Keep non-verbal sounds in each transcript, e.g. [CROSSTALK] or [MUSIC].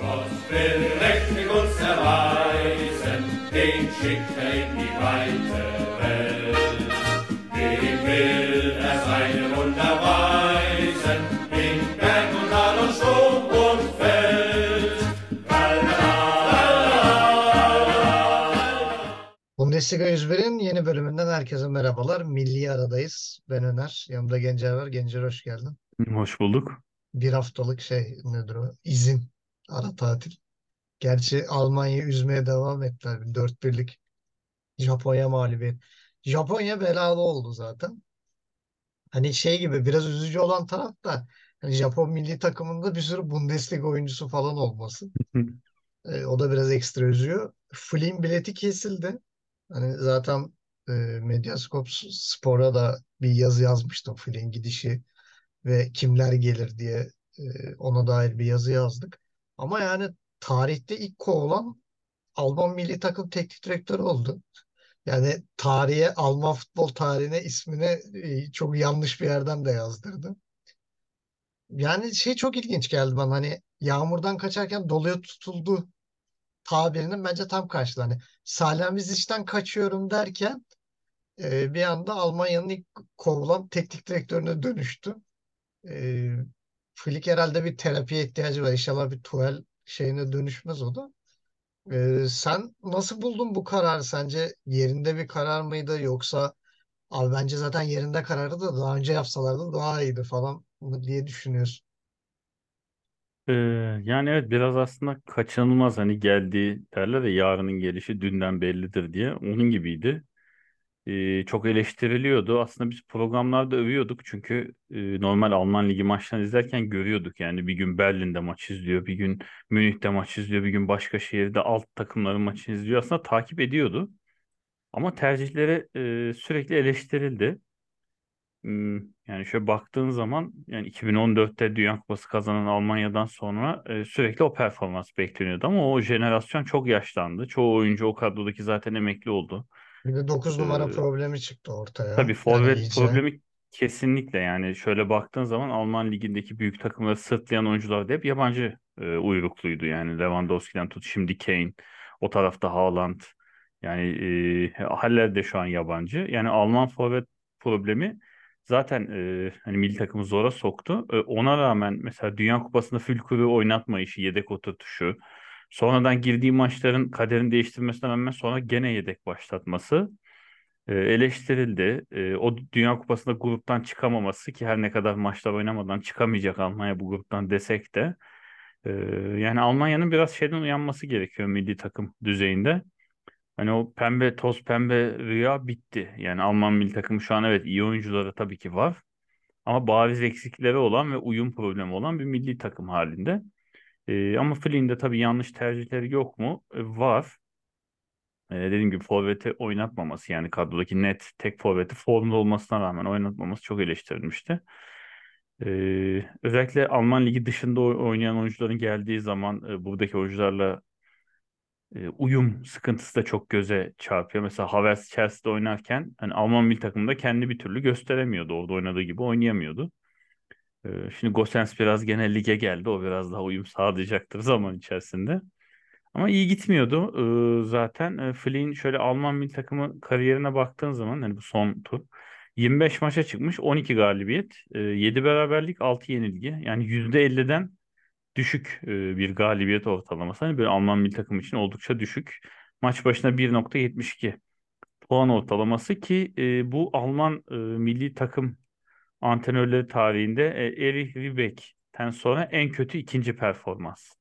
Gott will mächtig uns erweisen, den schickt er in die weite Welt. Dem will er seine Wunder weisen, in Berg und Tal und Sturm und Feld. Bundesliga 101'in yeni bölümünden herkese merhabalar. Milli aradayız. Ben Öner. Yanımda Gencer var. Gencer hoş geldin. Hoş bulduk. Bir haftalık şey nedir o? İzin. Ara tatil. Gerçi Almanya üzmeye devam ettiler. 4-1'lik Japonya mağlubiyet. Japonya belalı oldu zaten. Hani şey gibi biraz üzücü olan taraf da hani Japon milli takımında bir sürü Bundesliga oyuncusu falan olması. [LAUGHS] E, o da biraz ekstra üzüyor. Flynn bileti kesildi. Hani zaten e, Medyascope Spor'a da bir yazı yazmıştım Flynn gidişi ve kimler gelir diye e, ona dair bir yazı yazdık. Ama yani tarihte ilk kovulan Alman milli takım teknik direktörü oldu. Yani tarihe, Alman futbol tarihine ismini e, çok yanlış bir yerden de yazdırdı. Yani şey çok ilginç geldi bana hani yağmurdan kaçarken doluya tutuldu tabirinin bence tam karşılığı. Hani Salihamidziç'ten kaçıyorum derken e, bir anda Almanya'nın ilk kovulan teknik direktörüne dönüştü. E, Flick herhalde bir terapiye ihtiyacı var. İnşallah bir tuval şeyine dönüşmez o da. E, sen nasıl buldun bu kararı? Sence yerinde bir karar mıydı yoksa abi bence zaten yerinde kararı da daha önce yapsalardı daha iyiydi falan mı diye düşünüyorsun. Ee, yani evet biraz aslında kaçınılmaz hani geldiği derler ya yarının gelişi dünden bellidir diye onun gibiydi. Ee, çok eleştiriliyordu. Aslında biz programlarda övüyorduk çünkü e, normal Alman Ligi maçlarını izlerken görüyorduk. Yani bir gün Berlin'de maç izliyor, bir gün Münih'te maç izliyor, bir gün başka şehirde alt takımların maçını izliyor. Aslında takip ediyordu. Ama tercihleri e, sürekli eleştirildi. Yani şöyle baktığın zaman yani 2014'te Dünya Kupası kazanan Almanya'dan sonra e, sürekli o performans bekleniyordu ama o jenerasyon çok yaşlandı. Çoğu oyuncu o kadrodaki zaten emekli oldu. Bir de 9 numara Ee, problemi çıktı ortaya. tabii Yani forvet iyice. problemi kesinlikle yani şöyle baktığın zaman Alman ligindeki büyük takımları sırtlayan oyuncular da hep yabancı e, uyrukluydu. Yani Lewandowski'den tut şimdi Kane, o tarafta Haaland yani e, Haller de şu an yabancı. Yani Alman forvet problemi zaten e, hani milli takımı zora soktu. E, ona rağmen mesela Dünya Kupası'nda Fülkür'ü oynatma işi, yedek oturtuşu, sonradan girdiği maçların kaderini değiştirmesine rağmen sonra gene yedek başlatması e, eleştirildi. E, o Dünya Kupası'nda gruptan çıkamaması ki her ne kadar maçlar oynamadan çıkamayacak Almanya bu gruptan desek de e, yani Almanya'nın biraz şeyden uyanması gerekiyor milli takım düzeyinde. Hani o pembe toz pembe rüya bitti. Yani Alman milli takımı şu an evet iyi oyuncuları tabii ki var. Ama bariz eksikleri olan ve uyum problemi olan bir milli takım halinde. Ee, ama Flynn'de tabii yanlış tercihleri yok mu? Ee, var. Ee, dediğim gibi forveti oynatmaması yani kadrodaki net tek forveti formda olmasına rağmen oynatmaması çok eleştirilmişti. Ee, özellikle Alman ligi dışında oy- oynayan oyuncuların geldiği zaman e, buradaki oyuncularla e, uyum sıkıntısı da çok göze çarpıyor. Mesela Havertz Chelsea'de oynarken hani Alman milli takımda kendi bir türlü gösteremiyordu. Orada oynadığı gibi oynayamıyordu. E, şimdi Gosens biraz gene lige geldi. O biraz daha uyum sağlayacaktır zaman içerisinde. Ama iyi gitmiyordu. E, zaten e, Flynn şöyle Alman milli takımı kariyerine baktığın zaman hani bu son tur 25 maça çıkmış 12 galibiyet, e, 7 beraberlik, 6 yenilgi. Yani %50'den düşük e, bir galibiyet ortalaması. Hani böyle Alman milli takım için oldukça düşük. Maç başına 1.72 puan ortalaması ki e, bu Alman e, milli takım antrenörleri tarihinde e, Erich Ribbeck'ten sonra en kötü ikinci performans.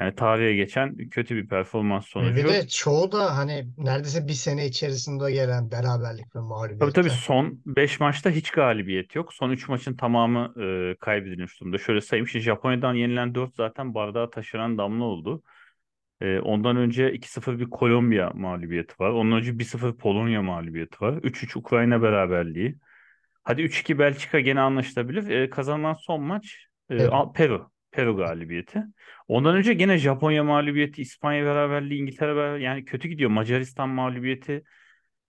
Yani tarihe geçen kötü bir performans bir sonucu. de çoğu da hani neredeyse bir sene içerisinde gelen beraberlik ve Tabii tabii mağlubiyetler. son 5 maçta hiç galibiyet yok. Son 3 maçın tamamı e, kaybedilmiş durumda. Şöyle sayayım. Şimdi Japonya'dan yenilen 4 zaten bardağı taşıran damla oldu. E, ondan önce 2-0 bir Kolombiya mağlubiyeti var. Ondan önce 1-0 Polonya mağlubiyeti var. 3-3 Ukrayna beraberliği. Hadi 3-2 Belçika gene anlaşılabilir. E, kazanılan son maç e, Peru. Al- Peru. Peru galibiyeti. Ondan önce gene Japonya mağlubiyeti, İspanya beraberliği, İngiltere beraberliği. Yani kötü gidiyor. Macaristan mağlubiyeti.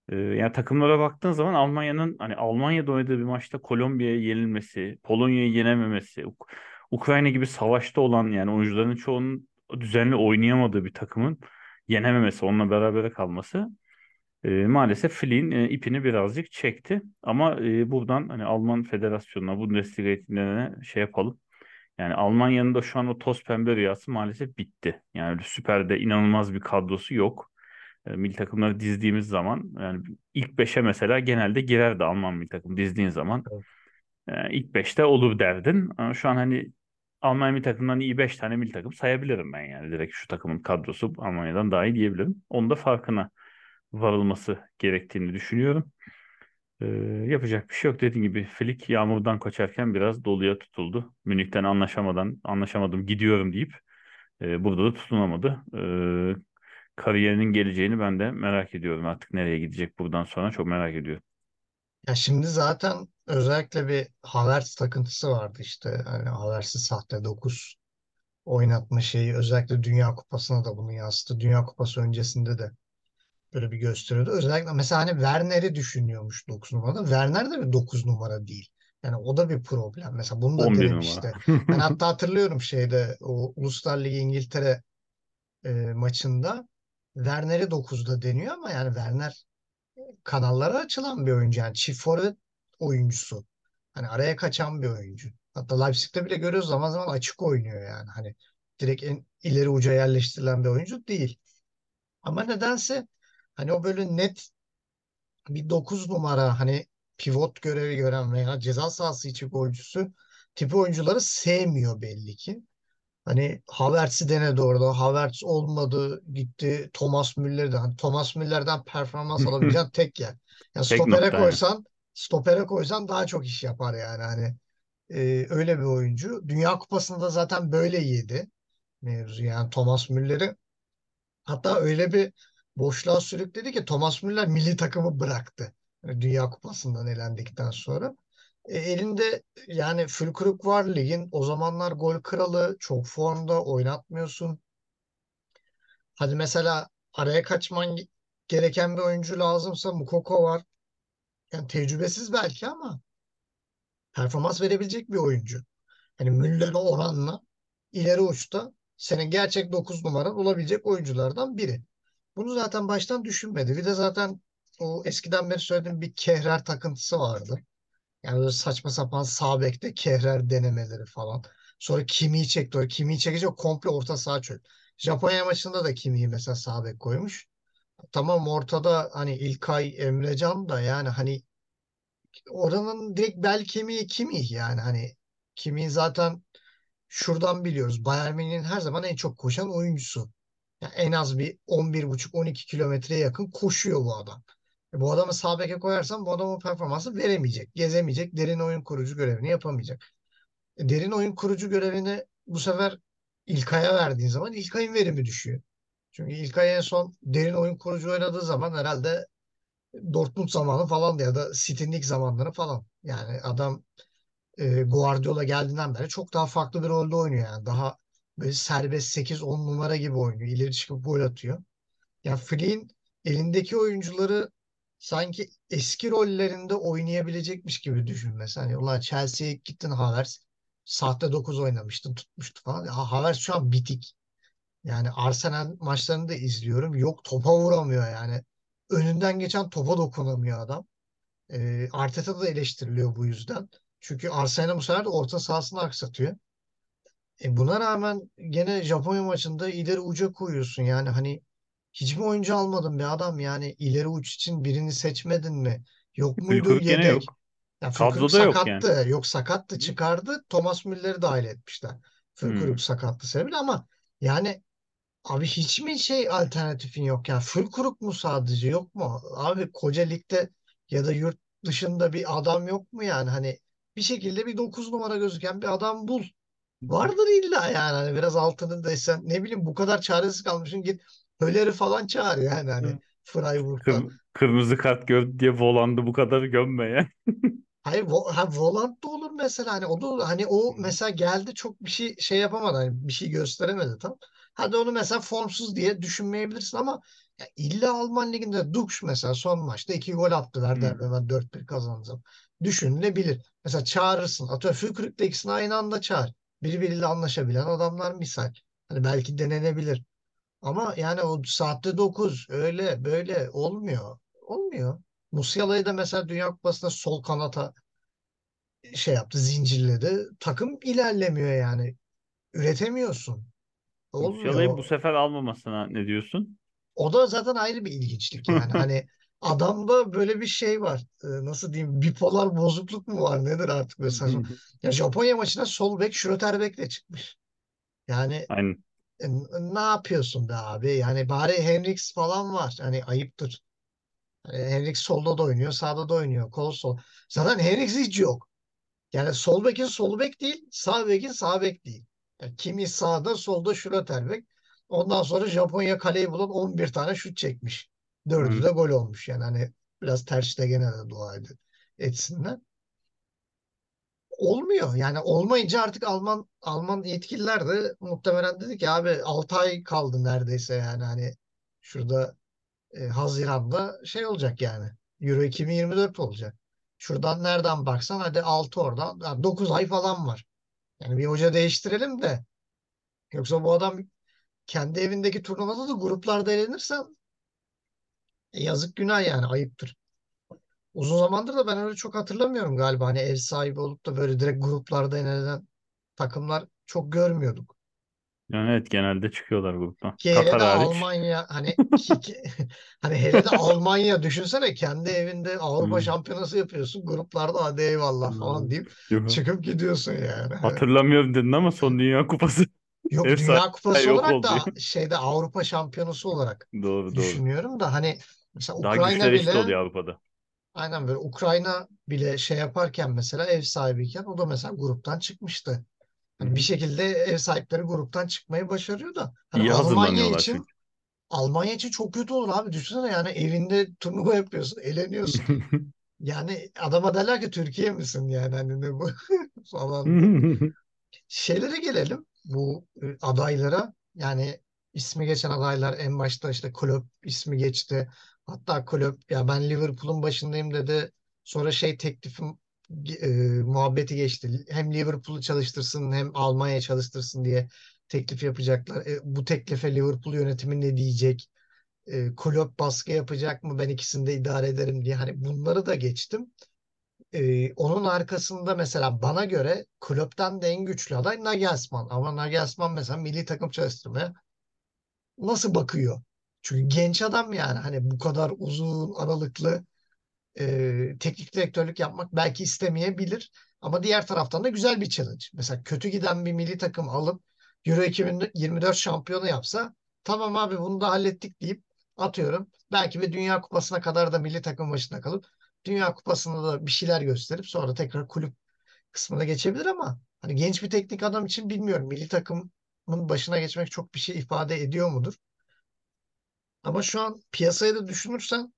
Ee, yani takımlara baktığın zaman Almanya'nın hani Almanya'da oynadığı bir maçta Kolombiya'ya yenilmesi, Polonya'yı yenememesi, Uk- Ukrayna gibi savaşta olan yani oyuncuların çoğunun düzenli oynayamadığı bir takımın yenememesi, onunla beraber kalması e, maalesef Flick'in e, ipini birazcık çekti. Ama e, buradan hani Alman Federasyonu'na, Bundesliga eğitimlerine şey yapalım. Yani Almanya'nın da şu an o toz pembe rüyası maalesef bitti. Yani süperde inanılmaz bir kadrosu yok. E, milli takımları dizdiğimiz zaman yani ilk beşe mesela genelde girerdi Alman milli takım dizdiğin zaman. Evet. E, ilk beşte olur derdin. Ama şu an hani Alman milli takımdan iyi beş tane milli takım sayabilirim ben yani. Direkt şu takımın kadrosu Almanya'dan daha iyi diyebilirim. Onun da farkına varılması gerektiğini düşünüyorum. Ee, yapacak bir şey yok. Dediğim gibi Flick yağmurdan kaçarken biraz doluya tutuldu. Münih'ten anlaşamadan anlaşamadım gidiyorum deyip e, burada da tutunamadı. Ee, kariyerinin geleceğini ben de merak ediyorum. Artık nereye gidecek buradan sonra çok merak ediyorum. Ya şimdi zaten özellikle bir Havertz takıntısı vardı işte. Hani Havertz'i sahte 9 oynatma şeyi özellikle Dünya Kupası'na da bunu yansıttı. Dünya Kupası öncesinde de böyle bir gösteriyordu. Özellikle mesela hani Werner'i düşünüyormuş 9 numarada. Werner de bir 9 numara değil. Yani o da bir problem. Mesela bunu da 11 denemişti. numara. Ben [LAUGHS] hatta hatırlıyorum şeyde o Uluslar Ligi İngiltere e, maçında Werner'i 9'da deniyor ama yani Werner kanallara açılan bir oyuncu. Yani çift forvet oyuncusu. Hani araya kaçan bir oyuncu. Hatta Leipzig'te bile görüyoruz zaman zaman açık oynuyor yani. Hani direkt en ileri uca yerleştirilen bir oyuncu değil. Ama nedense hani o böyle net bir 9 numara hani pivot görevi gören veya ceza sahası içi golcüsü tipi oyuncuları sevmiyor belli ki. Hani Havertz'i denedi orada. Havertz olmadı. Gitti Thomas Müller'den. Hani Thomas Müller'den performans [LAUGHS] alabileceğin tek yer. Ya Tek stopere nokta yani. koysan stopere koysan daha çok iş yapar yani. Hani e, öyle bir oyuncu. Dünya Kupası'nda zaten böyle yedi mevzu. Yani Thomas Müller'i hatta öyle bir boşluğa sürükledi ki Thomas Müller milli takımı bıraktı. Dünya Kupası'ndan elendikten sonra. E, elinde yani Fülkrug var ligin. O zamanlar gol kralı. Çok formda oynatmıyorsun. Hadi mesela araya kaçman ge- gereken bir oyuncu lazımsa Mukoko var. Yani tecrübesiz belki ama performans verebilecek bir oyuncu. Hani Müller'e oranla ileri uçta senin gerçek 9 numara olabilecek oyunculardan biri. Bunu zaten baştan düşünmedi. Bir de zaten o eskiden beri söylediğim bir Kehrer takıntısı vardı. Yani böyle saçma sapan sağ bekte Kehrer denemeleri falan. Sonra Kimi'yi çekti. O Kimi'yi çekince komple orta saha çöl. Japonya maçında da Kimi'yi mesela sağ bek koymuş. Tamam ortada hani İlkay, Emrecan da yani hani oranın direkt bel kemiği Kimi yani hani Kimi zaten şuradan biliyoruz. Bayern Münih'in her zaman en çok koşan oyuncusu. Yani en az bir 11,5-12 kilometreye yakın koşuyor bu adam. E bu adamı sağ beke koyarsan bu adam o performansı veremeyecek, gezemeyecek, derin oyun kurucu görevini yapamayacak. E derin oyun kurucu görevini bu sefer İlkay'a verdiğin zaman İlkay'ın verimi düşüyor. Çünkü İlkay en son derin oyun kurucu oynadığı zaman herhalde Dortmund zamanı falan ya da City'nin ilk zamanları falan. Yani adam e, Guardiola geldiğinden beri çok daha farklı bir rolde oynuyor yani. Daha böyle serbest 8-10 numara gibi oynuyor. İleri çıkıp gol atıyor. Ya Flick'in elindeki oyuncuları sanki eski rollerinde oynayabilecekmiş gibi düşün mesela. Hani ulan Chelsea'ye gittin Havertz sahte 9 oynamıştın tutmuştu falan. Ya Havertz şu an bitik. Yani Arsenal maçlarını da izliyorum. Yok topa vuramıyor yani. Önünden geçen topa dokunamıyor adam. E, Arteta da eleştiriliyor bu yüzden. Çünkü Arsenal bu sefer de orta sahasını aksatıyor. E buna rağmen gene Japonya maçında ileri uca koyuyorsun. Yani hani hiç mi oyuncu almadın be adam? Yani ileri uç için birini seçmedin mi? Yok muydu gene yedek? yok. Ya Kadroda yok yani. sakattı. Yok sakattı çıkardı. Thomas Müller'i dahil etmişler. Fülkrug Hmm. sakattı sebebiyle ama yani Abi hiç mi şey alternatifin yok ya? Full kuruk mu sadece yok mu? Abi koca ligde ya da yurt dışında bir adam yok mu yani? Hani bir şekilde bir 9 numara gözüken bir adam bul. Vardır illa yani hani biraz altını desen ne bileyim bu kadar çaresiz kalmışsın git Höller'i falan çağır yani hani Freiburg'dan. Kır- kırmızı kart gördü diye volandı bu kadar gömme ya. [LAUGHS] Hayır vo ha, volant da olur mesela hani o da hani o mesela geldi çok bir şey şey yapamadı hani bir şey gösteremedi tam. Hadi onu mesela formsuz diye düşünmeyebilirsin ama ya illa Alman liginde Dux mesela son maçta iki gol attı Werder Hmm. Bremen 4-1 kazandı. Düşünülebilir. Mesela çağırırsın. Atıyorum Fükrük'le ikisini aynı anda çağır. Birbiriyle anlaşabilen adamlar misal. Hani belki denenebilir. Ama yani o saatte 9 öyle böyle olmuyor. Olmuyor. Musiala'yı da mesela Dünya Kupası'nda sol kanata şey yaptı, zincirledi. Takım ilerlemiyor yani. Üretemiyorsun. Musiala'yı bu Olmuyor. sefer almamasına ne diyorsun? O da zaten ayrı bir ilginçlik yani. Hani adamda böyle bir şey var. Ee, nasıl diyeyim? Bipolar bozukluk mu var? Nedir artık böyle saçma. Ya Japonya maçına sol bek Schlotterbeck'le çıkmış. Yani Aynen. e, ne yapıyorsun be abi? Yani bari Henriks falan var. Hani ayıptır. Hani Henriks solda da oynuyor, sağda da oynuyor. Kol sol. Zaten Henriks hiç yok. Yani sol bekin sol bek değil, sağ bekin sağ bek değil. Yani kimi sağda, solda Schlotterbeck. Ondan sonra Japonya kaleyi bulan 11 tane şut çekmiş. Dördü de gol olmuş. Yani hani biraz Ter Stegen'e de dua edin, etsinler. Olmuyor. Yani olmayınca artık Alman Alman yetkililer de muhtemelen dedi ki abi 6 ay kaldı neredeyse yani hani şurada e, Haziran'da şey olacak yani. Euro 2024 olacak. Şuradan nereden baksan hadi 6 oradan yani 9 ay falan var. Yani bir hoca değiştirelim de yoksa bu adam kendi evindeki turnuvada da gruplarda elenirsen e, yazık günah yani ayıptır. Uzun zamandır da ben öyle çok hatırlamıyorum galiba. Hani ev sahibi olup da böyle direkt gruplarda elenen takımlar çok görmüyorduk. Yani evet genelde çıkıyorlar gruptan. Ki hele Katar de hariç. Almanya hani [LAUGHS] ki, ki- hani hele de Almanya düşünsene kendi evinde Avrupa Hmm. Şampiyonası yapıyorsun. Gruplarda hadi eyvallah falan Hmm. deyip çıkıp gidiyorsun yani. Hatırlamıyorum dedin ama son Dünya Kupası [LAUGHS] Yok ev Dünya Kupası sahibi yok olarak oldu da şeyde Avrupa Şampiyonası olarak Doğru doğru. düşünüyorum da hani mesela Daha Ukrayna güçler eşit bile oluyor Avrupa'da. aynen böyle Ukrayna bile şey yaparken mesela ev sahibiyken o da mesela gruptan çıkmıştı. Hı Hani bir hı. şekilde ev sahipleri gruptan çıkmayı başarıyor da hani İyi Almanya hazırlanıyorlar için çünkü. Almanya için çok kötü olur abi. Düşünsene yani evinde turnuva yapıyorsun, eleniyorsun. [LAUGHS] Yani adama derler ki Türkiye misin yani hani ne bu [LAUGHS] falan diye. [LAUGHS] Şeylere gelelim bu e, adaylara. Yani ismi geçen adaylar en başta işte Klopp ismi geçti. Hatta Klopp ya ben Liverpool'un başındayım dedi. Sonra şey teklifim e, muhabbeti geçti. Hem Liverpool'u çalıştırsın hem Almanya çalıştırsın diye teklif yapacaklar. E, bu teklife Liverpool yönetimi ne diyecek? E, Klopp baskı yapacak mı? Ben ikisini de idare ederim diye. Hani bunları da geçtim. Ee, onun arkasında mesela bana göre Klopp'tan da en güçlü aday Nagelsmann. Ama Nagelsmann mesela milli takım çalıştırmaya nasıl bakıyor? Çünkü genç adam yani hani bu kadar uzun aralıklı e, teknik direktörlük yapmak belki istemeyebilir. Ama diğer taraftan da güzel bir challenge. Mesela kötü giden bir milli takım alıp Euro 2024 şampiyonu yapsa tamam abi bunu da hallettik deyip atıyorum. Belki bir Dünya Kupası'na kadar da milli takım başında kalıp Dünya Kupası'nda da bir şeyler gösterip sonra tekrar kulüp kısmına geçebilir ama hani genç bir teknik adam için bilmiyorum. Milli takımın başına geçmek çok bir şey ifade ediyor mudur? Ama şu an piyasayı da düşünürsen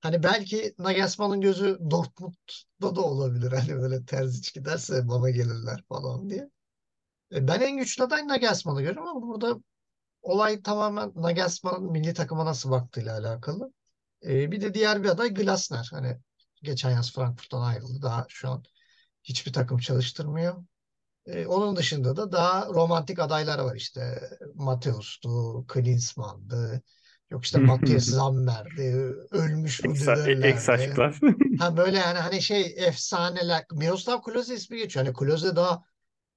Hani belki Nagelsmann'ın gözü Dortmund'da da olabilir. [LAUGHS] Hani böyle Terzic giderse bana gelirler falan diye. E, ben en güçlü aday Nagelsmann'ı görüyorum ama burada olay tamamen Nagelsmann'ın milli takıma nasıl baktığıyla alakalı. E, bir de diğer bir aday Glasner. Hani geçen yaz Frankfurt'tan ayrıldı. Daha şu an hiçbir takım çalıştırmıyor. E, onun dışında da daha romantik adaylar var işte. Mateus'tu, Klinsmann'dı. Yok işte Matthias Zammer'di, ölmüş Ex, Rudi ex Völler'di. aşklar. Ha böyle yani hani şey efsaneler. Miroslav Klose ismi geçiyor. Hani Klose daha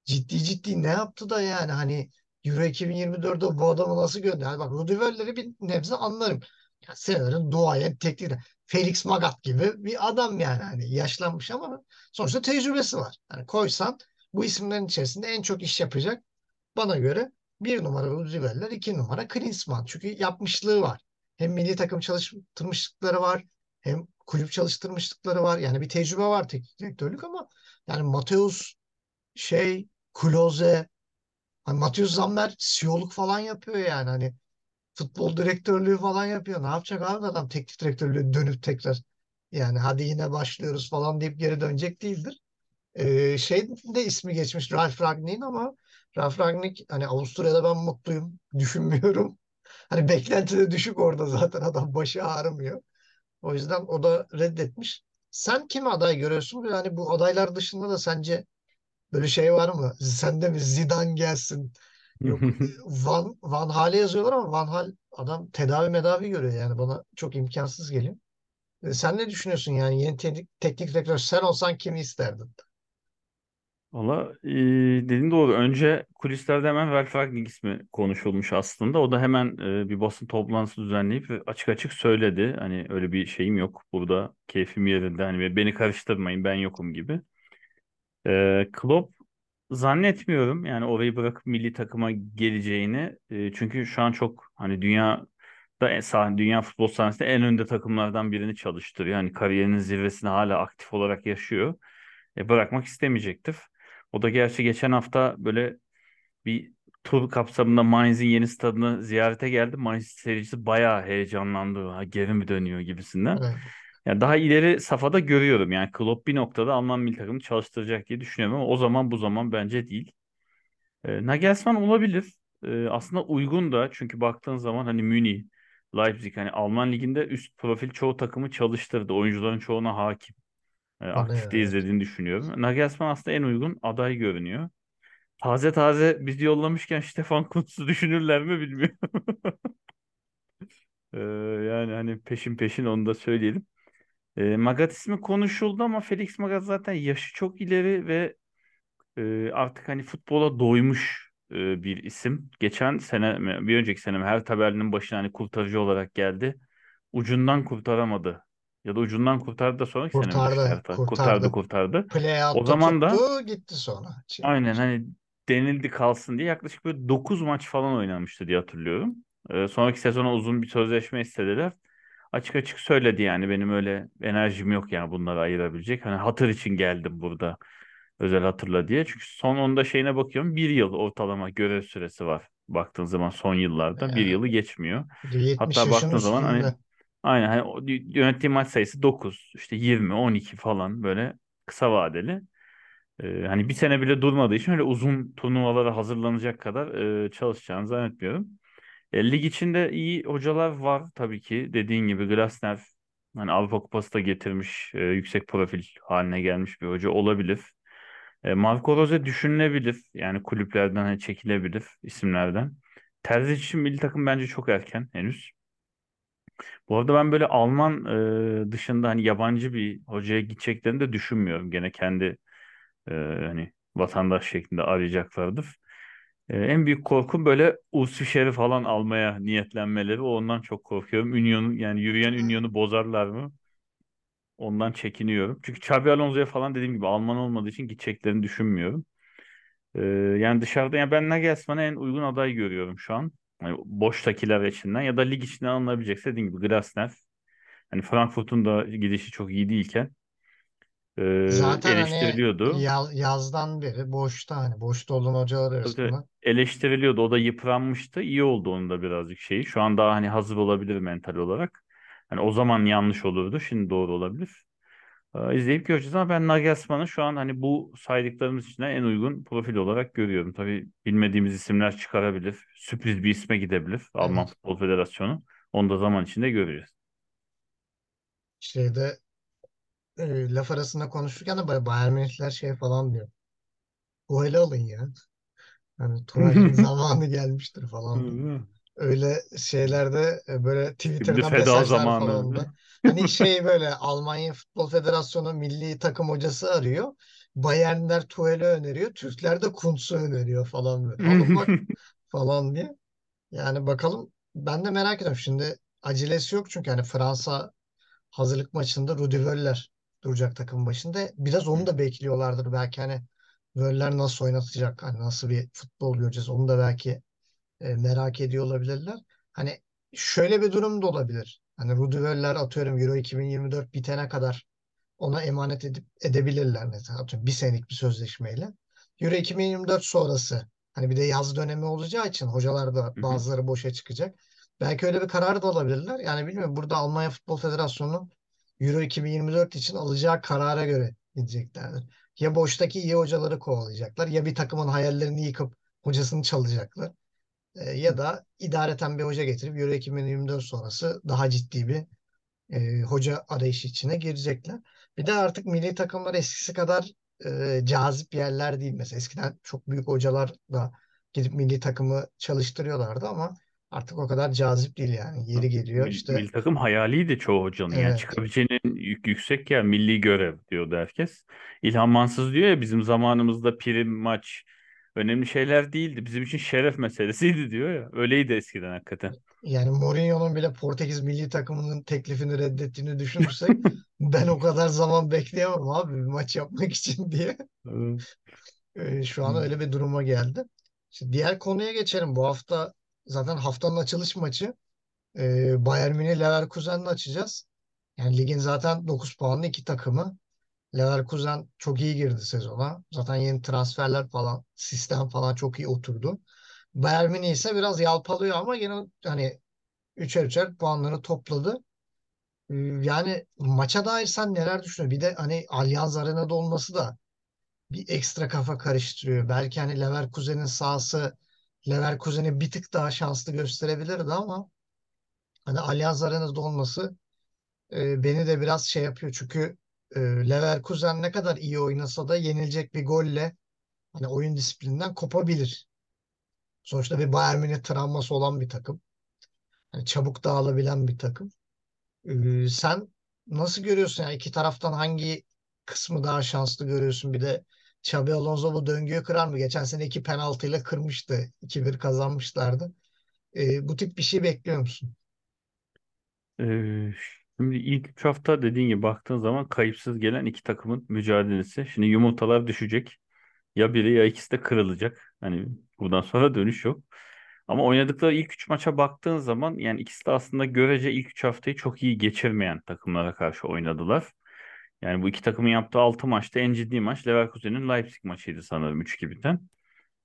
ciddi ciddi ne yaptı da yani hani Euro 2024'de bu adamı nasıl gönderdi? Yani bak Rudi Völler'i bir nebze anlarım. Ya senelerin duayen teknik Felix Magath gibi bir adam yani hani yaşlanmış ama sonuçta tecrübesi var. Hani koysan bu isimlerin içerisinde en çok iş yapacak bana göre bir numara Rudi Völler, iki numara Klinsmann. Çünkü yapmışlığı var. Hem milli takım çalıştırmışlıkları var hem kulüp çalıştırmışlıkları var. Yani bir tecrübe var teknik direktörlük ama yani Mateus şey Klose hani Matheus Zammer CEO'luk falan yapıyor yani hani futbol direktörlüğü falan yapıyor. Ne yapacak abi adam teknik direktörlüğü dönüp tekrar yani hadi yine başlıyoruz falan deyip geri dönecek değildir. Ee, şey de ismi geçmiş Ralf Rangnick'in ama Ralf Rangnick hani Avusturya'da ben mutluyum [LAUGHS] düşünmüyorum. Hani beklenti de düşük orada zaten adam başı ağrımıyor. O yüzden o da reddetmiş. Sen kimi aday görüyorsun? Yani bu adaylar dışında da sence Böyle şey var mı? Sen de mi Zidane gelsin? Yok [LAUGHS] Van, Van Hal'e yazıyorlar ama Van Hal adam tedavi medavi görüyor yani bana çok imkansız geliyor. E, Sen ne düşünüyorsun yani yeni teknik direktör sen olsan kimi isterdin? Valla e, dediğin doğru. Önce kulislerde hemen Verfragning ismi konuşulmuş aslında. O da hemen e, bir basın toplantısı düzenleyip açık açık söyledi. Hani öyle bir şeyim yok. Burada keyfim yerinde. Hani beni karıştırmayın ben yokum gibi. E, Klopp zannetmiyorum yani orayı bırakıp milli takıma geleceğini. E, çünkü şu an çok hani dünya da e, dünya futbol sahnesinde en önde takımlardan birini çalıştırıyor. Yani kariyerinin zirvesini hala aktif olarak yaşıyor. E, bırakmak istemeyecektir. O da gerçi geçen hafta böyle bir tur kapsamında Mainz'in yeni stadını ziyarete geldi. Mainz seyircisi bayağı heyecanlandı. Ha, geri mi dönüyor gibisinden. Evet. Yani daha ileri safhada görüyorum. Yani Klopp bir noktada Alman milli takımını çalıştıracak diye düşünüyorum ama o zaman bu zaman bence değil. E, Nagelsmann olabilir. E, aslında uygun da çünkü baktığın zaman hani Münih, Leipzig hani Alman liginde üst profil çoğu takımı çalıştırdı. Oyuncuların çoğuna hakim. E, Tanıyor aktifte evet. izlediğini düşünüyorum. Nagelsmann aslında en uygun aday görünüyor. Taze taze bizi yollamışken [LAUGHS] Stefan Kuntz'u düşünürler mi bilmiyorum. [LAUGHS] E, yani hani peşin peşin onu da söyleyelim. E, Magath ismi konuşuldu ama Felix Magath zaten yaşı çok ileri ve e, artık hani futbola doymuş e, bir isim. Geçen sene bir önceki sene her tabelinin başına hani kurtarıcı olarak geldi. Ucundan kurtaramadı. Ya da ucundan kurtardı da sonraki sene mi düştü her Kurtardı? Kurtardı kurtardı. kurtardı. O Playout'ta zaman da tuttu gitti sonra. Şey aynen hani denildi kalsın diye yaklaşık böyle 9 maç falan oynamıştı diye hatırlıyorum. E, sonraki sezona uzun bir sözleşme istediler. Açık açık söyledi yani benim öyle enerjim yok yani bunları ayırabilecek. Hani hatır için geldim burada özel hatırla diye. Çünkü son onda şeyine bakıyorum bir yıl ortalama görev süresi var. Baktığın zaman son yıllarda bir yılı geçmiyor. bir de 70 Hatta yaşın baktığın zaman hani üstünde. Aynen hani yönettiği maç sayısı 9 işte 20 12 falan böyle kısa vadeli. Ee, hani bir sene bile durmadığı için öyle uzun turnuvalara hazırlanacak kadar e, çalışacağını zannetmiyorum. E, lig içinde iyi hocalar var tabii ki. Dediğin gibi Glasner hani Avrupa Kupası da getirmiş, e, yüksek profil haline gelmiş bir hoca olabilir. E, Marco Rose düşünülebilir. Yani kulüplerden hani çekilebilir isimlerden. Terzic için milli takım bence çok erken henüz. Bu arada ben böyle Alman e, dışında hani yabancı bir hocaya gideceklerini de düşünmüyorum. Gene kendi e, hani vatandaş şeklinde arayacaklardır. Ee, en büyük korkum böyle Ulsfischer'i falan almaya niyetlenmeleri. Ondan çok korkuyorum. Union'u yani yürüyen Union'u bozarlar mı? Ondan çekiniyorum. Çünkü Xabi Alonso'ya falan dediğim gibi Alman olmadığı için gideceklerini düşünmüyorum. Ee, yani dışarıda yani ben Nagelsmann'ı en uygun aday görüyorum şu an. Yani boştakiler içinden ya da lig içinden alınabilecekse dediğim gibi Glasner. Hani Frankfurt'un da gidişi çok iyi değilken e, Zaten hani eleştiriliyordu. ya- yazdan beri boşta hani boşta olan hocalar arasında. eleştiriliyordu. O da yıpranmıştı. İyi oldu onun da birazcık şeyi. Şu an daha hani hazır olabilir mental olarak. Hani o zaman yanlış olurdu. Şimdi doğru olabilir. Ee, izleyip göreceğiz ama ben Nagelsmann'ı şu an hani bu saydıklarımız içinde en uygun profil olarak görüyorum. Tabii bilmediğimiz isimler çıkarabilir. Sürpriz bir isme gidebilir. Alman. Futbol Federasyonu. Onu da zaman içinde göreceğiz. Şeyde e, laf arasında konuşurken de Bay- Bayern Münihler şey falan diyor. Ele alın ya. Hani [LAUGHS] Tuval'in zamanı gelmiştir falan. Öyle şeylerde e, böyle Şimdi Twitter'dan feda mesajlar zamanı. falan da. Hani şey böyle Almanya Futbol Federasyonu milli takım hocası arıyor. Bayernler Tuhel'i öneriyor. Türkler de Kuntz'u öneriyor falan böyle. Alın bak [LAUGHS] falan diye. Yani bakalım ben de merak ediyorum. Şimdi acelesi yok çünkü hani Fransa hazırlık maçında Rudi Völler duracak takım başında. Biraz onu da bekliyorlardır belki hani Völler nasıl oynatacak, hani nasıl bir futbol göreceğiz onu da belki e, merak ediyor olabilirler. Hani şöyle bir durum da olabilir. Hani Rudi Völler atıyorum Euro 2024 bitene kadar ona emanet edip edebilirler mesela atıyorum bir senelik bir sözleşmeyle. Euro 2024 sonrası hani bir de yaz dönemi olacağı için hocalar da bazıları boşa çıkacak. Belki öyle bir karar da alabilirler. Yani bilmiyorum burada Almanya Futbol Federasyonu Euro 2024 için alacağı karara göre gideceklerdir. Ya boştaki iyi hocaları kovalayacaklar ya bir takımın hayallerini yıkıp hocasını çalacaklar. E, ya da idareten bir hoca getirip Euro 2024 sonrası daha ciddi bir e, hoca arayışı içine girecekler. Bir de artık milli takımlar eskisi kadar e, cazip yerler değil. Mesela eskiden çok büyük hocalar da gidip milli takımı çalıştırıyorlardı ama artık o kadar cazip değil yani. Yeri geliyor işte milli takım hayaliydi çoğu hocanın. Yani evet çıkabileceğinin yük, yüksek ya milli görev diyordu herkes. İlhan Mansız diyor ya bizim zamanımızda prim maç önemli şeyler değildi. Bizim için şeref meselesiydi [LAUGHS] diyor ya. Öyleydi eskiden hakikaten. yani Mourinho'nun bile Portekiz milli takımının teklifini reddettiğini düşünürsek [LAUGHS] ben o kadar zaman bekleyemem abi bir maç yapmak için [LAUGHS] diye. Ee, Şu an öyle bir duruma geldi. Şimdi diğer konuya geçelim. Bu hafta zaten haftanın açılış maçı. Ee, Bayern Münih Leverkusen'le açacağız. Yani ligin zaten 9 puanlı iki takımı. Leverkusen çok iyi girdi sezona. Zaten yeni transferler falan, sistem falan çok iyi oturdu. Bayern Münih ise biraz yalpalıyor ama yine hani üçer üçer puanları topladı. Yani maça dair sen neler düşünüyorsun? Bir de hani Allianz Arena'da olması da bir ekstra kafa karıştırıyor. Belki hani Leverkusen'in sahası Leverkusen'i bir tık daha şanslı gösterebilirdi ama hani Allianz Arena'da olması e, beni de biraz şey yapıyor. Çünkü e, Leverkusen ne kadar iyi oynasa da yenilecek bir golle hani oyun disiplininden kopabilir. Sonuçta bir Bayern Münih travması olan bir takım. Hani çabuk dağılabilen bir takım. E, sen nasıl görüyorsun? Yani iki taraftan hangi kısmı daha şanslı görüyorsun? Bir de Xabi Alonso bu döngüyü kırar mı? Geçen sene iki penaltıyla kırmıştı. 2-1 kazanmışlardı. E, bu tip bir şey bekliyor musun? Ee, şimdi ilk üç hafta dediğin gibi baktığın zaman kayıpsız gelen iki takımın mücadelesi. Şimdi yumurtalar düşecek. Ya biri ya ikisi de kırılacak. Hani buradan [LAUGHS] sonra dönüş yok. Ama oynadıkları ilk üç maça baktığın zaman yani ikisi de aslında görece ilk üç haftayı çok iyi geçirmeyen takımlara karşı oynadılar. Yani bu iki takımın yaptığı altı maçta en ciddi maç Leverkusen'in Leipzig maçıydı sanırım 3-2 biten.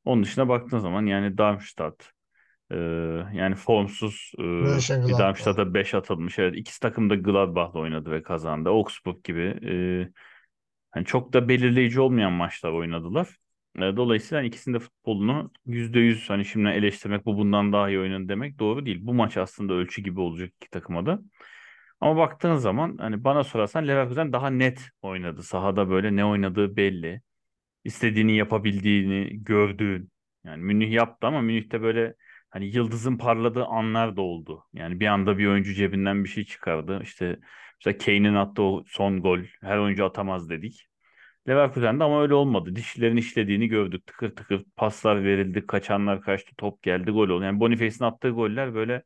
Onun dışına baktığın zaman yani Darmstadt, ee, yani formsuz e, bir. Darmstadt'a 5 atılmış. Evet, ikisi takım da Gladbach'la oynadı ve kazandı. Augsburg gibi e, hani çok da belirleyici olmayan maçlar oynadılar. E, dolayısıyla hani ikisinin de futbolunu %100 hani şimdi eleştirmek bu bundan daha iyi oynadı demek doğru değil. Bu maç aslında ölçü gibi olacak iki takıma da. Ama baktığın zaman hani bana sorarsan Leverkusen daha net oynadı. Sahada böyle ne oynadığı belli. İstediğini yapabildiğini gördüğün. Yani Münih yaptı ama Münih'te böyle hani yıldızın parladığı anlar da oldu. Yani bir anda bir oyuncu cebinden bir şey çıkardı. İşte mesela Kane'in attığı o son gol her oyuncu atamaz dedik. Leverkusen'de ama öyle olmadı. Dişlerin işlediğini gördük. Tıkır tıkır paslar verildi, kaçanlar kaçtı, top geldi, gol oldu. Yani Boniface'in attığı goller böyle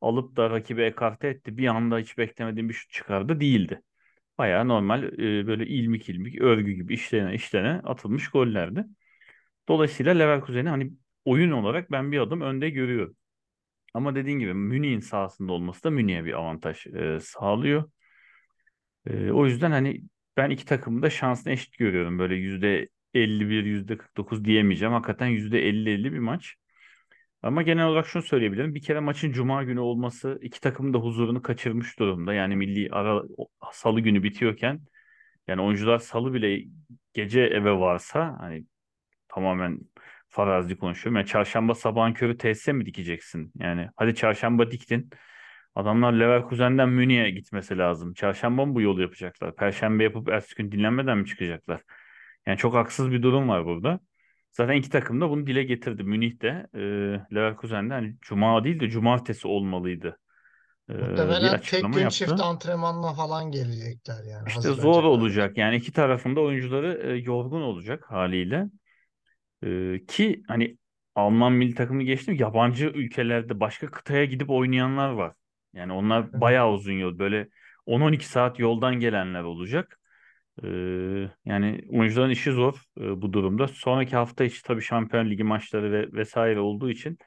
alıp da rakibi ekarte etti. Bir anda hiç beklemediğim bir şut çıkardı değildi. Bayağı normal e, böyle ilmik ilmik örgü gibi işlene işlene atılmış gollerdi. Dolayısıyla Leverkusen'i hani oyun olarak ben bir adım önde görüyorum. Ama dediğin gibi Münih'in sahasında olması da Münih'e bir avantaj e, sağlıyor. E, o yüzden hani ben iki takımı da şansını eşit görüyorum. Böyle yüzde 51, yüzde 49 diyemeyeceğim. Hakikaten yüzde 50-50 bir maç. Ama genel olarak şunu söyleyebilirim. Bir kere maçın cuma günü olması iki takımın da huzurunu kaçırmış durumda. Yani milli ara salı günü bitiyorken yani oyuncular salı bile gece eve varsa hani tamamen farazi konuşuyorum. Yani çarşamba sabahın körü tesise mi dikeceksin? Yani hadi çarşamba diktin. Adamlar Leverkusen'den Münih'e gitmesi lazım. Çarşamba mı bu yolu yapacaklar? Perşembe yapıp ertesi gün dinlenmeden mi çıkacaklar? Yani çok haksız bir durum var burada. Zaten iki takım da bunu dile getirdi. Münih'te, e, Leverkusen'de hani cuma değil de cumartesi olmalıydı e, Muhtemelen tek gün çift yaptı. antrenmanla falan gelecekler yani İşte zor olacak. Yani iki tarafında oyuncuları e, yorgun olacak haliyle. Ee, ki hani Alman milli takımı geçtim yabancı ülkelerde başka kıtaya gidip oynayanlar var. Yani onlar bayağı uzun yol böyle 10-12 saat yoldan gelenler olacak. Ee, yani oyuncuların işi zor e, bu durumda. Sonraki hafta içi tabii Şampiyon Ligi maçları ve vesaire olduğu için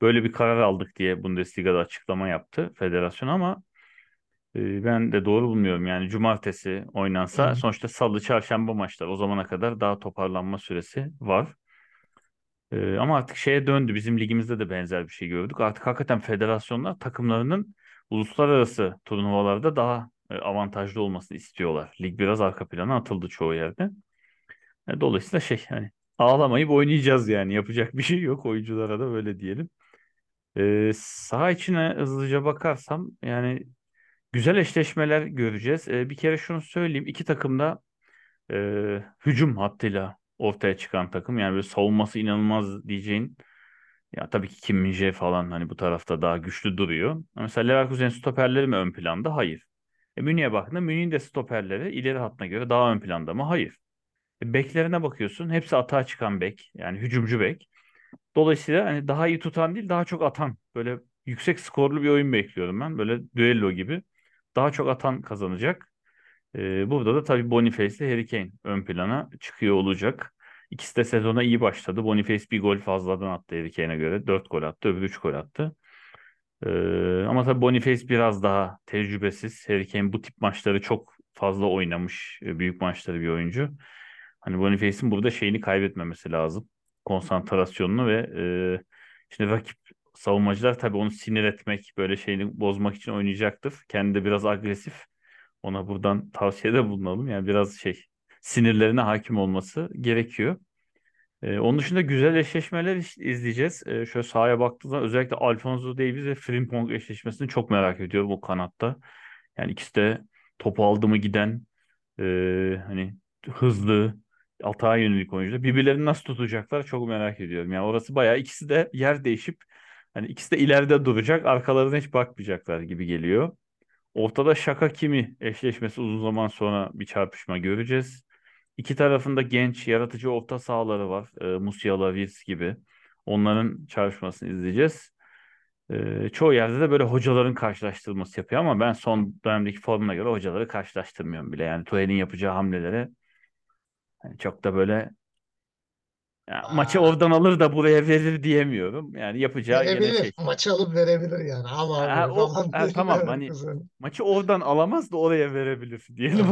böyle bir karar aldık diye Bundesliga'da açıklama yaptı federasyon ama e, ben de doğru bulmuyorum. Yani cumartesi oynansa sonuçta salı, çarşamba maçlar o zamana kadar daha toparlanma süresi var. Ee, ama artık şeye döndü. Bizim ligimizde de benzer bir şey gördük. Artık hakikaten federasyonlar takımlarının uluslararası turnuvalarda daha e, avantajlı olmasını istiyorlar. Lig biraz arka plana atıldı çoğu yerde. E, dolayısıyla şey hani ağlamayıp oynayacağız yani. Yapacak bir şey yok. Oyunculara da böyle diyelim. E, saha içine hızlıca bakarsam yani güzel eşleşmeler göreceğiz. E, bir kere şunu söyleyeyim. İki takım da e, hücum hattıyla ortaya çıkan takım. Yani böyle savunması inanılmaz diyeceğin Ya tabii ki Kim Min-jae falan hani bu tarafta daha güçlü duruyor. Ama Mesela Leverkusen stoperleri mi ön planda? Hayır. E Münih'e baktığında Münih'in de stoperleri ileri hattına göre daha ön planda mı? Hayır. E, beklerine bakıyorsun. Hepsi atağa çıkan bek. Yani hücumcu bek. Dolayısıyla hani daha iyi tutan değil daha çok atan. Böyle yüksek skorlu bir oyun bekliyorum ben. Böyle düello gibi. Daha çok atan kazanacak. Ee, burada da tabii Boniface ile Harry Kane ön plana çıkıyor olacak. İkisi de sezona iyi başladı. Boniface bir gol fazladan attı Harry Kane'e göre. Dört gol attı, öbürü üç gol attı. Ee, ama tabii Boniface biraz daha tecrübesiz. Harry Kane bu tip maçları çok fazla oynamış. e, Büyük maçları bir oyuncu. Hani Boniface'in burada şeyini kaybetmemesi lazım. Konsantrasyonunu ve e, şimdi rakip savunmacılar tabii onu sinir etmek, böyle şeyini bozmak için oynayacaktır. Kendi de biraz agresif. Ona buradan tavsiyede bulunalım. Yani biraz şey sinirlerine hakim olması gerekiyor. Ee, onun dışında güzel eşleşmeler iz- izleyeceğiz. Ee, şöyle sahaya baktığınız zaman özellikle Alphonso Davies ve Frimpong eşleşmesini çok merak ediyorum o kanatta. Yani ikisi de topu aldı mı giden e, hani hızlı atağa yönelik oyuncular. Birbirlerini nasıl tutacaklar çok merak ediyorum. Yani orası bayağı ikisi de yer değişip hani ikisi de ileride duracak, arkalarına hiç bakmayacaklar gibi geliyor. Ortada Şaka Kimi eşleşmesi uzun zaman sonra bir çarpışma göreceğiz. İki tarafında genç, yaratıcı orta sahaları var. E, Musiala, Wirtz gibi. Onların çarpışmasını izleyeceğiz. E, çoğu yerde de böyle hocaların karşılaştırılması yapıyor ama ben son dönemdeki formuna göre hocaları karşılaştırmıyorum bile. Yani Tuchel'in yapacağı hamlelere hani çok da böyle ya, maçı oradan alır da buraya verir diyemiyorum. Yani yapacağı verebilir. şey. Maçı alıp verebilir yani. Al Ha, abi o, falan ha, tamam [LAUGHS] hani maçı oradan alamaz da oraya verebilir [LAUGHS] diyelim.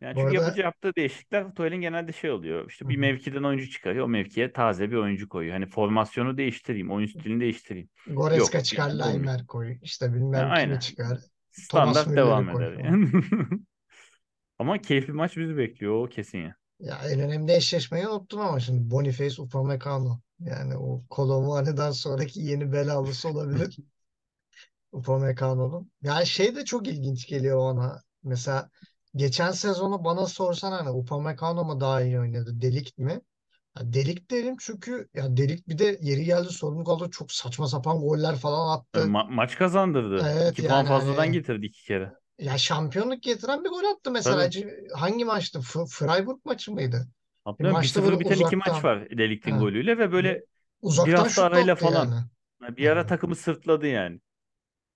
Yani çünkü arada yapıcı yaptığı değişiklikler Tuchel'in genelde şey oluyor. İşte bir mevkiden oyuncu çıkarıyor. O mevkiye taze bir oyuncu koyuyor. Hani formasyonu değiştireyim, oyun stilini değiştireyim. Goretzka Yok çıkar, yani. Laimer koy. İşte Ha, bilmem kimi aynen. çıkar. Thomas Standart Müller'i devam eder yani. [LAUGHS] Ama keyifli maç bizi bekliyor o kesin ya. Ya en önemli eşleşmeyi unuttun ama şimdi Boniface Upamecano. Yani o Colomani'den sonraki yeni belalısı olabilir [LAUGHS] Upamecano'nun. Yani şey de çok ilginç geliyor bana. Mesela geçen sezonu bana sorsan hani Upamecano mu daha iyi oynadı? Delik mi? Ya Delik derim çünkü ya Delik bir de yeri geldi sorumluluk aldı. Çok saçma sapan goller falan E, attı. ma- maç kazandırdı. Evet İki puan yani fazladan hani getirdi iki kere. Ya şampiyonluk getiren bir gol attı mesela. Tabii. Hangi maçtı? F- Freiburg maçı mıydı? Bir Hatırlıyorum maçta böyle 1-0 biten iki maç uzaktan. var Delik'in golüyle ve böyle bir uzaktan hafta şut arayla yani. falan. Yani Bir ara takımı sırtladı yani.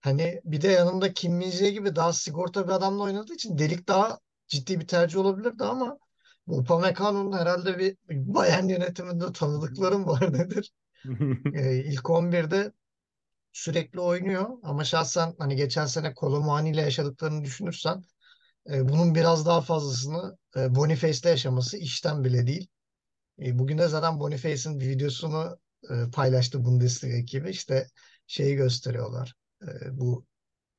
hani bir de yanında Kim Min-jae gibi daha sigorta bir adamla oynadığı için Delik daha ciddi bir tercih olabilirdi ama Upamecano'nun herhalde bir Bayern yönetiminde tanıdıklarım var nedir? [LAUGHS] Ee, ilk 11'de sürekli oynuyor ama şahsen hani geçen sene Colomani ile yaşadıklarını düşünürsen e, bunun biraz daha fazlasını e, Boniface'le yaşaması işten bile değil. E, bugün de zaten Boniface'in bir videosunu e, paylaştı Bundesliga ekibi. İşte şeyi gösteriyorlar. E, bu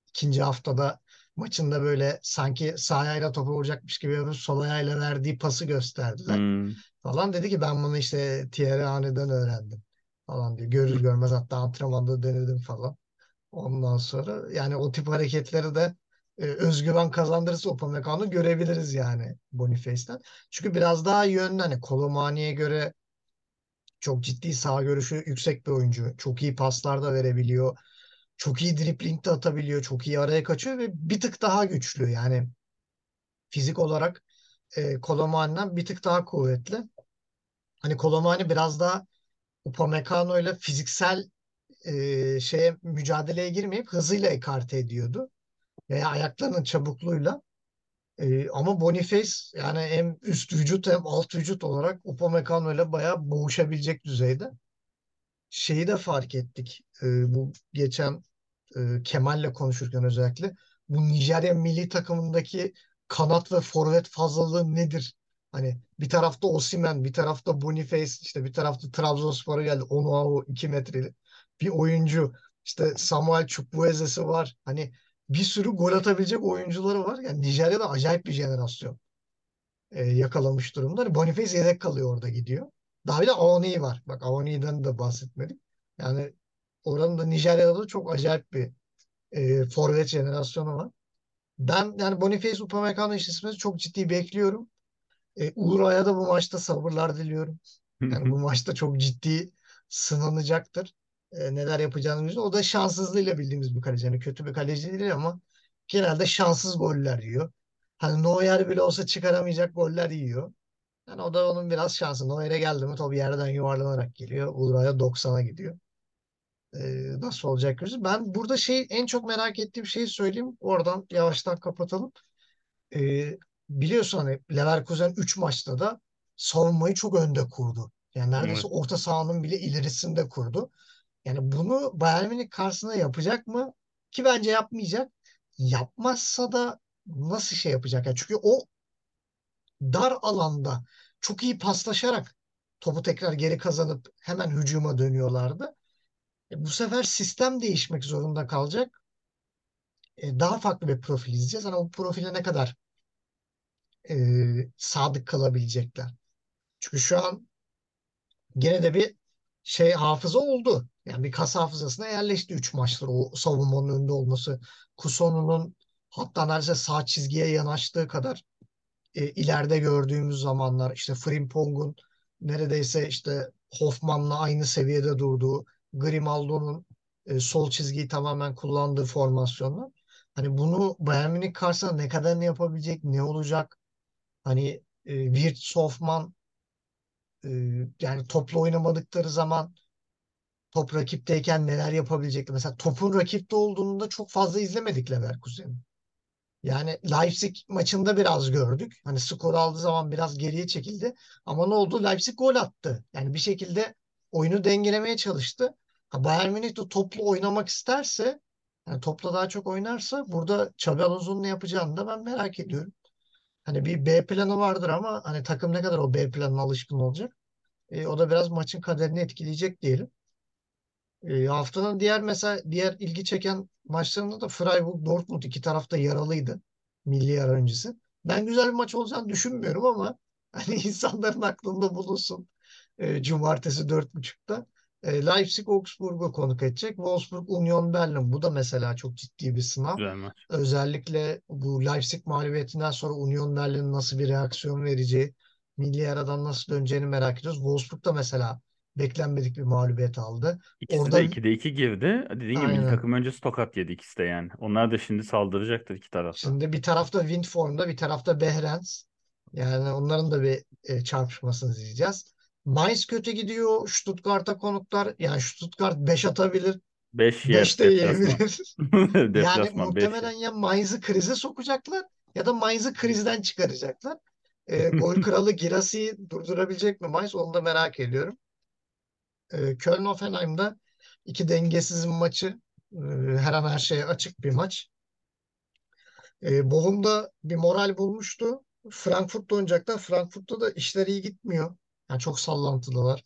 ikinci haftada maçında böyle sanki sağ ayağıyla topa vuracakmış gibi yapıp sol ayağıyla verdiği pası gösterdiler. Hmm. Falan dedi ki ben bunu işte Thierry Henry'den öğrendim falan diyor. Görür görmez hatta antrenmanda denedim falan. Ondan sonra yani o tip hareketleri de e, özgüven kazandırırsa Upamecano görebiliriz yani Boniface'ten. Çünkü biraz daha yönlü hani Kolomani'ye göre çok ciddi sağ görüşü yüksek bir oyuncu. Çok iyi paslar da verebiliyor. Çok iyi dribling de atabiliyor. Çok iyi araya kaçıyor ve bir tık daha güçlü. Yani fizik olarak e, Kolomani'den bir tık daha kuvvetli. Hani Kolomani biraz daha Upamecano ile fiziksel e, şeye mücadeleye girmeyip hızıyla ekarte ediyordu. Veya ayaklarının çabukluğuyla. E, ama Boniface yani hem üst vücut hem alt vücut olarak Upamecano ile bayağı boğuşabilecek düzeyde. Şeyi de fark ettik. E, bu geçen e, Kemal'le konuşurken özellikle bu Nijerya milli takımındaki kanat ve forvet fazlalığı nedir? Hani bir tarafta Osimhen, bir tarafta Boniface, işte bir tarafta Trabzonspor'a geldi. Onuahu 2 metreli bir oyuncu. İşte Samuel Chukwueze'si var. Hani bir sürü gol atabilecek oyuncuları var. Yani Nijerya'da acayip bir jenerasyon e, yakalamış durumda. Hani Boniface yedek kalıyor orada gidiyor. Daha bir de Avani var. Bak Avani'den de bahsetmedik. Yani oranın da Nijerya'da da çok acayip bir e, forvet jenerasyonu var. Ben yani Boniface Upamecano eşleşmesi çok ciddi bekliyorum. E, Uğur Ay'a da bu maçta sabırlar diliyorum. Yani bu maçta çok ciddi sınanacaktır. E, neler yapacağını bilmiyoruz. O da şanssızlığıyla bildiğimiz bir kaleci. Yani kötü bir kaleci değil ama genelde şanssız goller yiyor. Hani Neuer bile olsa çıkaramayacak goller yiyor. Yani o da onun biraz şansı. Neuer'e geldi mi top yerden yuvarlanarak geliyor. Ulra'ya 90'a gidiyor. E, nasıl olacak göreceğiz. Ben burada şey en çok merak ettiğim şeyi söyleyeyim. Oradan yavaştan kapatalım. E, biliyorsun hani Leverkusen 3 maçta da savunmayı çok önde kurdu. Yani neredeyse Evet. orta sahanın bile ilerisinde kurdu. Yani bunu Bayern Münih karşısında yapacak mı? Ki bence yapmayacak. Yapmazsa da nasıl şey yapacak? Yani çünkü o dar alanda çok iyi paslaşarak topu tekrar geri kazanıp hemen hücuma dönüyorlardı. E, bu sefer sistem değişmek zorunda kalacak. E, daha farklı bir profil izleyeceğiz. Hani o profile ne kadar e, sadık kalabilecekler. Çünkü şu an gene de bir şey hafıza oldu. Yani bir kas hafızasına yerleşti 3 maçtır o savunmanın önünde olması. Kuson'un hatta neredeyse sağ çizgiye yanaştığı kadar e, ileride gördüğümüz zamanlar işte Frimpong'un neredeyse işte Hoffman'la aynı seviyede durduğu, Grimaldo'nun e, sol çizgiyi tamamen kullandığı formasyonlar. Hani bunu Bayern Münih karşısında ne kadar ne yapabilecek, ne olacak? Hani e, Wirtz, Hoffman e, yani topla oynamadıkları zaman top rakipteyken neler yapabilecekler? Mesela topun rakipte olduğunu da çok fazla izlemedik Leverkusen'i. Yani Leipzig maçında biraz gördük. Hani skor aldığı zaman biraz geriye çekildi. Ama ne oldu? Leipzig gol attı. Yani bir şekilde oyunu dengelemeye çalıştı. Ha, Bayern Münih de toplu oynamak isterse, yani topla daha çok oynarsa burada Xabi Alonso'nun ne yapacağını da ben merak ediyorum. Hani bir B planı vardır ama hani takım ne kadar o B planına alışkın olacak. E, o da biraz maçın kaderini etkileyecek diyelim. E, haftanın diğer mesela diğer ilgi çeken maçlarında da Freiburg Dortmund iki tarafta yaralıydı. Milli ara öncesi. Ben güzel bir maç olacağını düşünmüyorum ama hani [LAUGHS] insanların aklında bulunsun. E, Cumartesi dört buçukta. E, Leipzig Augsburg'u konuk edecek. Wolfsburg Union Berlin. Bu da mesela çok ciddi bir sınav. Güzel. Özellikle bu Leipzig mağlubiyetinden sonra Union Berlin'in nasıl bir reaksiyon vereceği, milli aradan nasıl döneceğini merak ediyoruz. Wolfsburg da mesela beklenmedik bir mağlubiyet aldı. İkisi Orada de 2'de 2 girdi. Dediğin gibi aynen. takım öncesi tokat yedi ikisi de yani. Onlar da şimdi saldıracaktır iki tarafta. Şimdi bir tarafta Wind formda, bir tarafta Behrens. Yani onların da bir e, çarpışmasını izleyeceğiz. Mainz kötü gidiyor. Stuttgart'a konuklar. Yani Stuttgart 5 atabilir. 5 yer 5 de yiyebilir. [LAUGHS] Yani Deplasman 5 muhtemelen ya Mainz'ı krize sokacaklar ya da Mainz'ı krizden çıkaracaklar. E, [LAUGHS] gol kralı Girassi'yi durdurabilecek mi Mainz? Onu da merak ediyorum. E, Köln-Hoffenheim'da iki dengesiz maçı. E, her an her şeye açık bir maç. E, Bochum'da bir moral bulmuştu. Frankfurt'ta oynayacaklar. Frankfurt'ta da işler iyi gitmiyor. Yani çok sallantıdalar.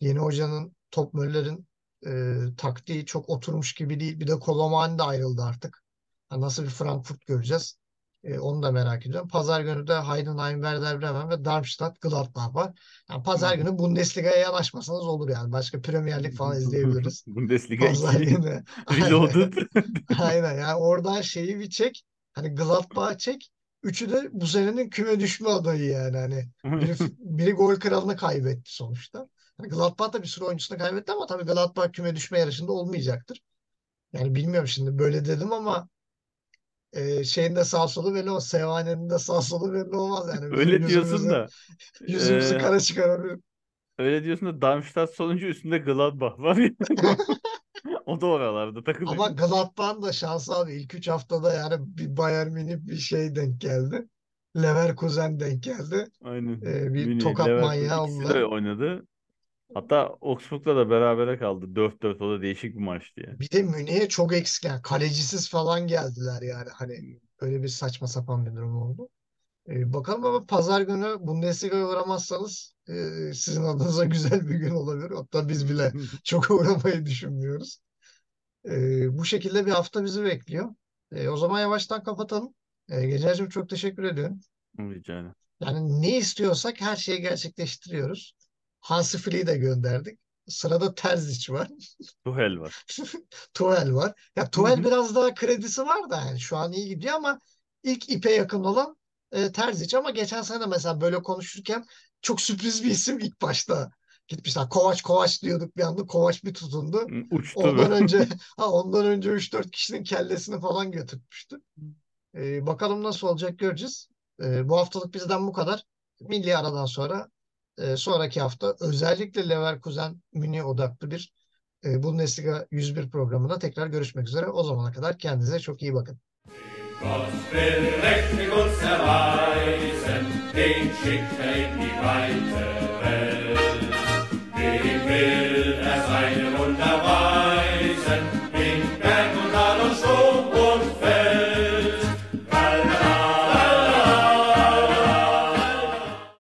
Yeni hocanın Top Möller'in e, taktiği çok oturmuş gibi değil. Bir de Kolomani de ayrıldı artık. Ha, nasıl bir Frankfurt göreceğiz? E, onu da merak ediyorum. Pazar günü de Heidenheim, Werder Bremen ve Darmstadt Gladbach var. Yani pazar günü Bundesliga'ya yanaşmasanız olur yani. Başka Premier Lig falan izleyebiliriz. [LAUGHS] Bundesliga Pazar 2 günü. [LAUGHS] Reloaded. [LAUGHS] Aynen yani oradan şeyi bir çek. Hani Gladbach'ı çek. Üçü de bu senenin küme düşme adayı yani. Hani biri, [LAUGHS] biri gol kralını kaybetti sonuçta. Hani Gladbach da bir sürü oyuncusunu kaybetti ama tabii Gladbach küme düşme yarışında olmayacaktır. Yani bilmiyorum şimdi böyle dedim ama e, şeyin de sağ solu belli olmaz. Sevane'nin de sağ solu belli olmaz yani. Bizim Öyle diyorsun da [LAUGHS] yüzümüzü e, kara çıkarabilir. öyle diyorsun da Darmstadt sonuncu üstünde Gladbach var ya. [LAUGHS] [LAUGHS] O da oralarda Ama takılıyor. Gladbach'ın da şansı abi. ilk üç haftada yani bir Bayern Münih bir şey denk geldi. Leverkusen denk geldi. Aynen. Ee, bir Münih, tokat manyağı de oynadı. Hatta Augsburg'la da berabere kaldı. 4-4 o da değişik bir maçtı yani. Bir de Münih'e çok eksik yani kalecisiz falan geldiler yani. Hani öyle bir saçma sapan bir durum oldu. Ee, bakalım ama pazar günü Bundesliga'ya uğramazsanız e, sizin adınıza [LAUGHS] güzel bir gün olabilir. Hatta biz bile [LAUGHS] çok uğramayı düşünmüyoruz. Ee, bu şekilde bir hafta bizi bekliyor. Ee, o zaman yavaştan kapatalım. Ee, Gecer'cim çok teşekkür ediyorum. Rica ederim. Yani ne istiyorsak her şeyi gerçekleştiriyoruz. Hansi Flick'i de gönderdik. Sırada Terzic var. [LAUGHS] Tuhel var. Tuchel var. Ya Tuchel biraz daha kredisi var da yani şu an iyi gidiyor ama ilk ipe yakın olan e, Terzic ama geçen sene mesela böyle konuşurken çok sürpriz bir isim ilk başta gitmişler. Kovaç Kovaç diyorduk bir anda. Kovaç bir tutundu. Uçtu. Ondan önce [LAUGHS] [LAUGHS] ha ondan önce 3-4 kişinin kellesini falan götürmüştü. Ee, bakalım nasıl olacak göreceğiz. Ee, bu haftalık bizden bu kadar. Milli aradan sonra e, sonraki hafta özellikle Leverkusen Münih odaklı bir e, Bundesliga 101 programında tekrar görüşmek üzere. O zamana kadar kendinize çok iyi bakın. Gott will mächtig uns erweisen, den schickt er in die weite Welt. Dem